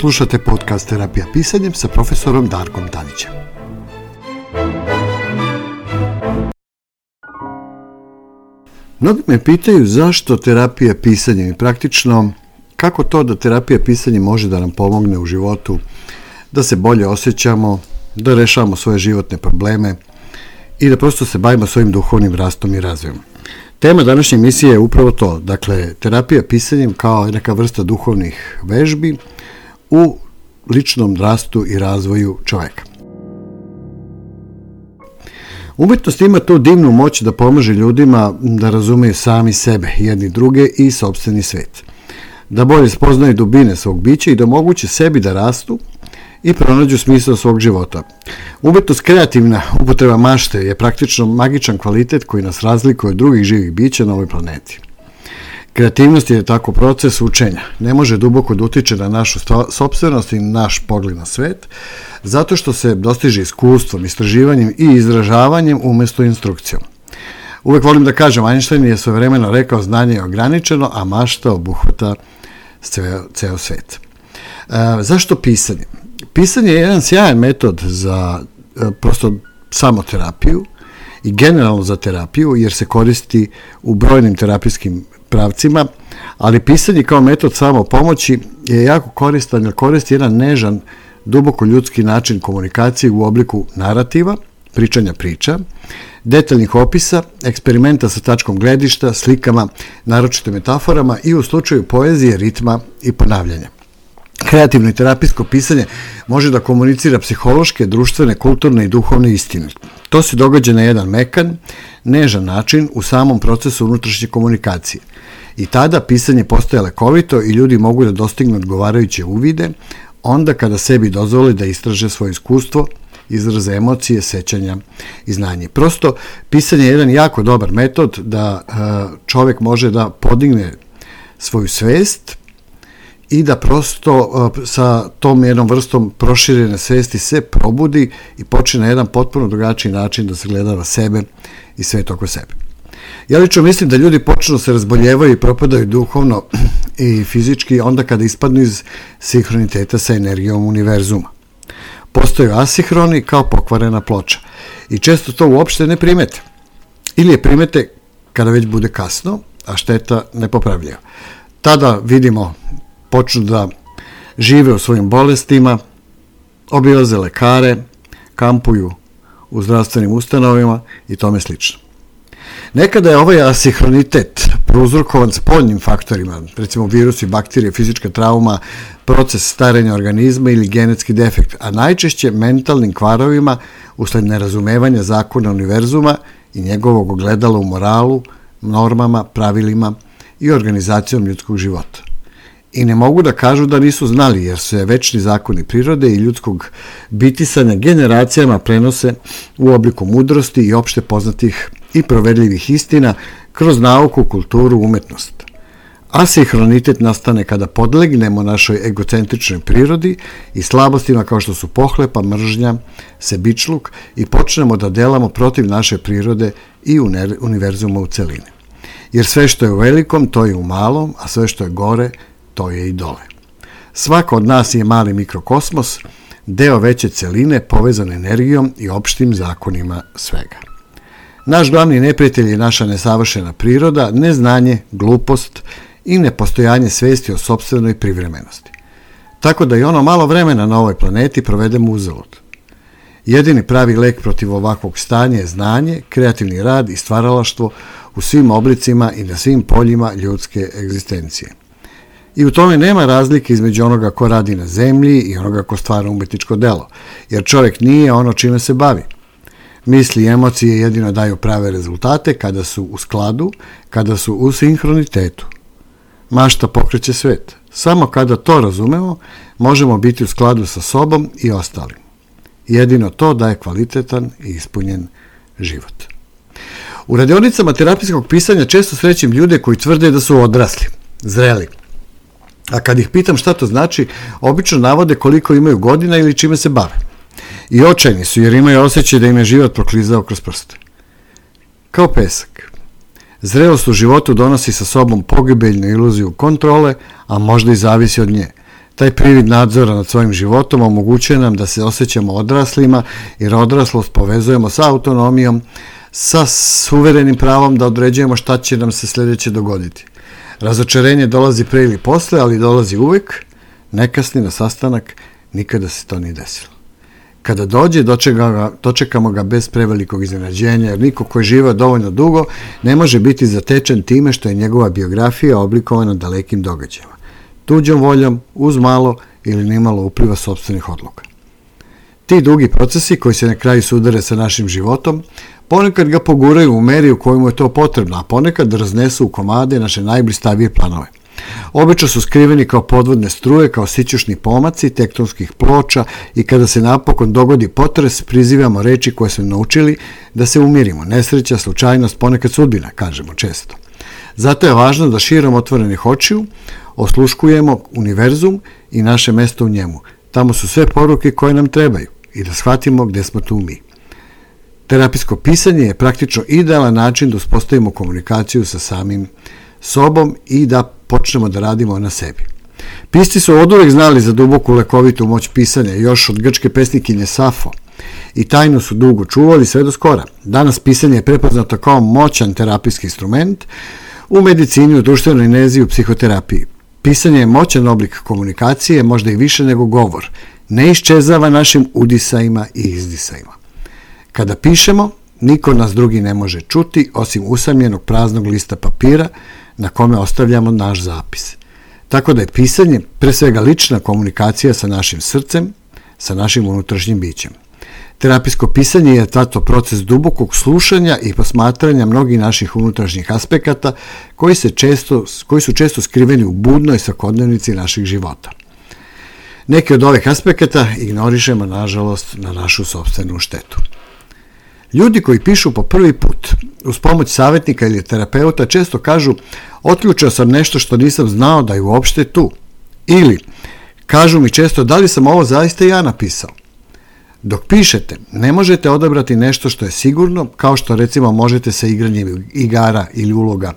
Slušate podcast Terapija pisanjem sa profesorom Darkom Tanićem. Mnogi me pitaju zašto terapija pisanjem i praktično kako to da terapija pisanjem može da nam pomogne u životu, da se bolje osjećamo, da rešavamo svoje životne probleme i da prosto se bavimo svojim duhovnim rastom i razvojem. Tema današnje emisije je upravo to, dakle, terapija pisanjem kao neka vrsta duhovnih vežbi u ličnom rastu i razvoju čoveka. Umetnost ima tu divnu moć da pomaže ljudima da razumeju sami sebe, jedni druge i sobstveni svet. Da bolje spoznaju dubine svog bića i da moguće sebi da rastu i pronađu smisao svog života. Umetnost kreativna upotreba mašte je praktično magičan kvalitet koji nas razlikuje od drugih živih bića na ovoj planeti. Kreativnost je tako proces učenja. Ne može duboko da utiče na našu sobstvenost i naš pogled na svet, zato što se dostiže iskustvom, istraživanjem i izražavanjem umesto instrukcijom. Uvek volim da kažem, Einstein je svojevremeno rekao znanje je ograničeno, a mašta obuhvata ceo, ceo svet. E, zašto pisanje? Pisanje je jedan sjajan metod za e, prosto samoterapiju i generalno za terapiju, jer se koristi u brojnim terapijskim pravcima, ali pisanje kao metod samo pomoći je jako koristan jer koristi jedan nežan, duboko ljudski način komunikacije u obliku narativa, pričanja priča, detaljnih opisa, eksperimenta sa tačkom gledišta, slikama, naročito metaforama i u slučaju poezije, ritma i ponavljanja. Kreativno i terapijsko pisanje može da komunicira psihološke, društvene, kulturne i duhovne istine. To se događa na jedan mekan, nežan način u samom procesu unutrašnje komunikacije. I tada pisanje postaje lekovito i ljudi mogu da dostignu odgovarajuće uvide, onda kada sebi dozvole da istraže svoje iskustvo, izraze emocije, sećanja i znanje. Prosto, pisanje je jedan jako dobar metod da e, čovek može da podigne svoju svest i da prosto e, sa tom jednom vrstom proširene svesti se probudi i počne na jedan potpuno drugačiji način da se gleda na sebe i svet oko sebe. Ja lično mislim da ljudi počnu da se razboljevaju i propadaju duhovno i fizički onda kada ispadnu iz sinhroniteta sa energijom univerzuma. Postaju asihroni kao pokvarena ploča i često to uopšte ne primete. Ili je primete kada već bude kasno, a šteta nepopravljiva. Tada vidimo, počnu da žive u svojim bolestima, obilaze lekare, kampuju u zdravstvenim ustanovima i tome slično. Nekada je ovaj asihronitet prouzrokovan spoljnim faktorima, recimo virusi, bakterije, fizička trauma, proces starenja organizma ili genetski defekt, a najčešće mentalnim kvarovima usled nerazumevanja zakona univerzuma i njegovog ogledala u moralu, normama, pravilima i organizacijom ljudskog života. I ne mogu da kažu da nisu znali, jer se večni zakoni prirode i ljudskog bitisanja generacijama prenose u obliku mudrosti i opšte poznatih i provedljivih istina kroz nauku, kulturu, umetnost. Asihronitet nastane kada podlegnemo našoj egocentričnoj prirodi i slabostima kao što su pohlepa, mržnja, sebičluk i počnemo da delamo protiv naše prirode i univerzuma u celini. Jer sve što je u velikom, to je u malom, a sve što je gore, to je i dole. Svako od nas je mali mikrokosmos, deo veće celine povezan energijom i opštim zakonima svega. Naš glavni neprijatelj je naša nesavršena priroda, neznanje, glupost i nepostojanje svesti o sobstvenoj privremenosti. Tako da i ono malo vremena na ovoj planeti provedemo uzalud. Jedini pravi lek protiv ovakvog stanja je znanje, kreativni rad i stvaralaštvo u svim oblicima i na svim poljima ljudske egzistencije. I u tome nema razlike između onoga ko radi na zemlji i onoga ko stvara umetničko delo, jer čovjek nije ono čime se bavi – Misli i emocije jedino daju prave rezultate kada su u skladu, kada su u sinhronitetu. Mašta pokreće svet. Samo kada to razumemo, možemo biti u skladu sa sobom i ostalim. Jedino to daje kvalitetan i ispunjen život. U radionicama terapijskog pisanja često srećem ljude koji tvrde da su odrasli, zreli. A kad ih pitam šta to znači, obično navode koliko imaju godina ili čime se bave. I očajni su jer imaju osjećaj da im je život proklizao kroz prste. Kao pesak. Zrelost u životu donosi sa sobom pogibeljnu iluziju kontrole, a možda i zavisi od nje. Taj privid nadzora nad svojim životom omogućuje nam da se osjećamo odraslima, jer odraslost povezujemo sa autonomijom, sa suverenim pravom da određujemo šta će nam se sljedeće dogoditi. Razočarenje dolazi pre ili posle, ali dolazi uvek, nekasni na sastanak, nikada se to nije desilo. Kada dođe, dočekamo, dočekamo ga bez prevelikog iznenađenja, jer niko koji živa dovoljno dugo ne može biti zatečen time što je njegova biografija oblikovana dalekim događajima. Tuđom voljom, uz malo ili nimalo upliva sobstvenih odluka. Ti dugi procesi koji se na kraju sudare sa našim životom, ponekad ga poguraju u meri u kojoj mu je to potrebno, a ponekad raznesu u komade naše najblistavije planove. Obično su skriveni kao podvodne struje, kao sićušni pomaci tektonskih ploča i kada se napokon dogodi potres, prizivamo reči koje smo naučili da se umirimo. Nesreća, slučajnost, ponekad sudbina, kažemo često. Zato je važno da širom otvorenih očiju osluškujemo univerzum i naše mesto u njemu. Tamo su sve poruke koje nam trebaju i da shvatimo gde smo tu mi. Terapijsko pisanje je praktično idealan način da uspostavimo komunikaciju sa samim sobom i da počnemo da radimo na sebi. Pisci su od uvek znali za duboku lekovitu moć pisanja, još od grčke pesnikinje Safo, i tajno su dugo čuvali sve do skora. Danas pisanje je prepoznato kao moćan terapijski instrument u medicini, u društvenoj nezi, u psihoterapiji. Pisanje je moćan oblik komunikacije, možda i više nego govor. Ne iščezava našim udisajima i izdisajima. Kada pišemo, niko nas drugi ne može čuti, osim usamljenog praznog lista papira na kome ostavljamo naš zapis. Tako da je pisanje pre svega lična komunikacija sa našim srcem, sa našim unutrašnjim bićem. Terapijsko pisanje je tato proces dubokog slušanja i posmatranja mnogih naših unutrašnjih aspekata koji, se često, koji su često skriveni u budnoj svakodnevnici naših života. Neki od ovih aspekata ignorišemo, nažalost, na našu sobstvenu štetu. Ljudi koji pišu po prvi put, uz pomoć savjetnika ili terapeuta, često kažu otključio sam nešto što nisam znao da je uopšte tu. Ili, kažu mi često da li sam ovo zaista ja napisao. Dok pišete, ne možete odabrati nešto što je sigurno, kao što recimo možete sa igranjem igara ili uloga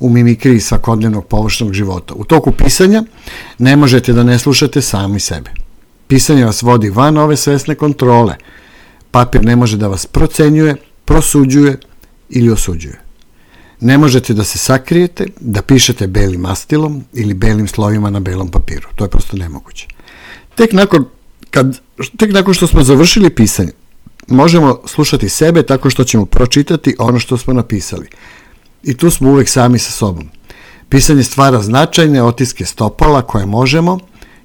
u mimikriji svakodnevnog površnog života. U toku pisanja ne možete da ne slušate sami sebe. Pisanje vas vodi van ove svesne kontrole. Papir ne može da vas procenjuje, prosuđuje ili osuđuje. Ne možete da se sakrijete, da pišete belim mastilom ili belim slovima na belom papiru. To je prosto nemoguće. Tek nakon kad, tek nakon što smo završili pisanje, možemo slušati sebe tako što ćemo pročitati ono što smo napisali. I tu smo uvek sami sa sobom. Pisanje stvara značajne otiske stopala koje možemo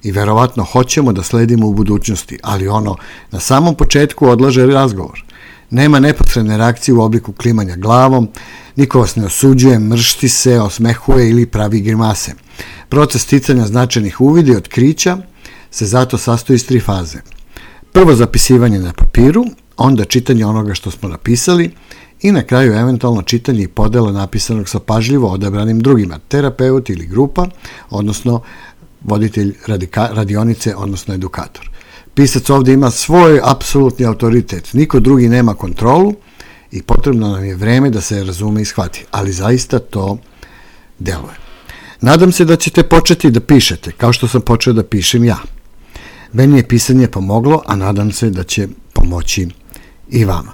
i verovatno hoćemo da sledimo u budućnosti, ali ono na samom početku odlaže razgovor. Nema neposredne reakcije u obliku klimanja glavom, niko vas ne osuđuje, mršti se, osmehuje ili pravi grimase. Proces sticanja značajnih uvidi otkrića – se zato sastoji iz tri faze. Prvo zapisivanje na papiru, onda čitanje onoga što smo napisali i na kraju eventualno čitanje i podela napisanog sa pažljivo odabranim drugima, terapeut ili grupa, odnosno voditelj radika, radionice, odnosno edukator. Pisac ovde ima svoj apsolutni autoritet, niko drugi nema kontrolu i potrebno nam je vreme da se razume i shvati, ali zaista to deluje. Nadam se da ćete početi da pišete, kao što sam počeo da pišem ja. Meni je pisanje pomoglo, a nadam se da će pomoći i vama.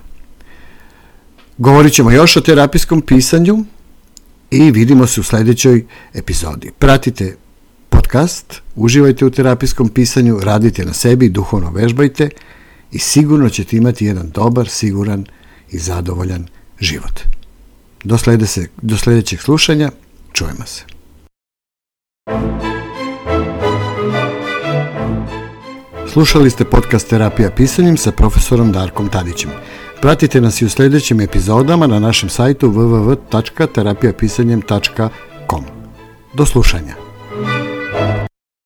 Govorit ćemo još o terapijskom pisanju i vidimo se u sledećoj epizodi. Pratite podcast, uživajte u terapijskom pisanju, radite na sebi, duhovno vežbajte i sigurno ćete imati jedan dobar, siguran i zadovoljan život. Do, slede se, do sledećeg slušanja, čujemo se. Slušali ste podcast Terapija pisanjem sa profesorom Darkom Tadićem. Pratite nas i u sledećim epizodama na našem sajtu www.terapijapisanjem.com. Do slušanja.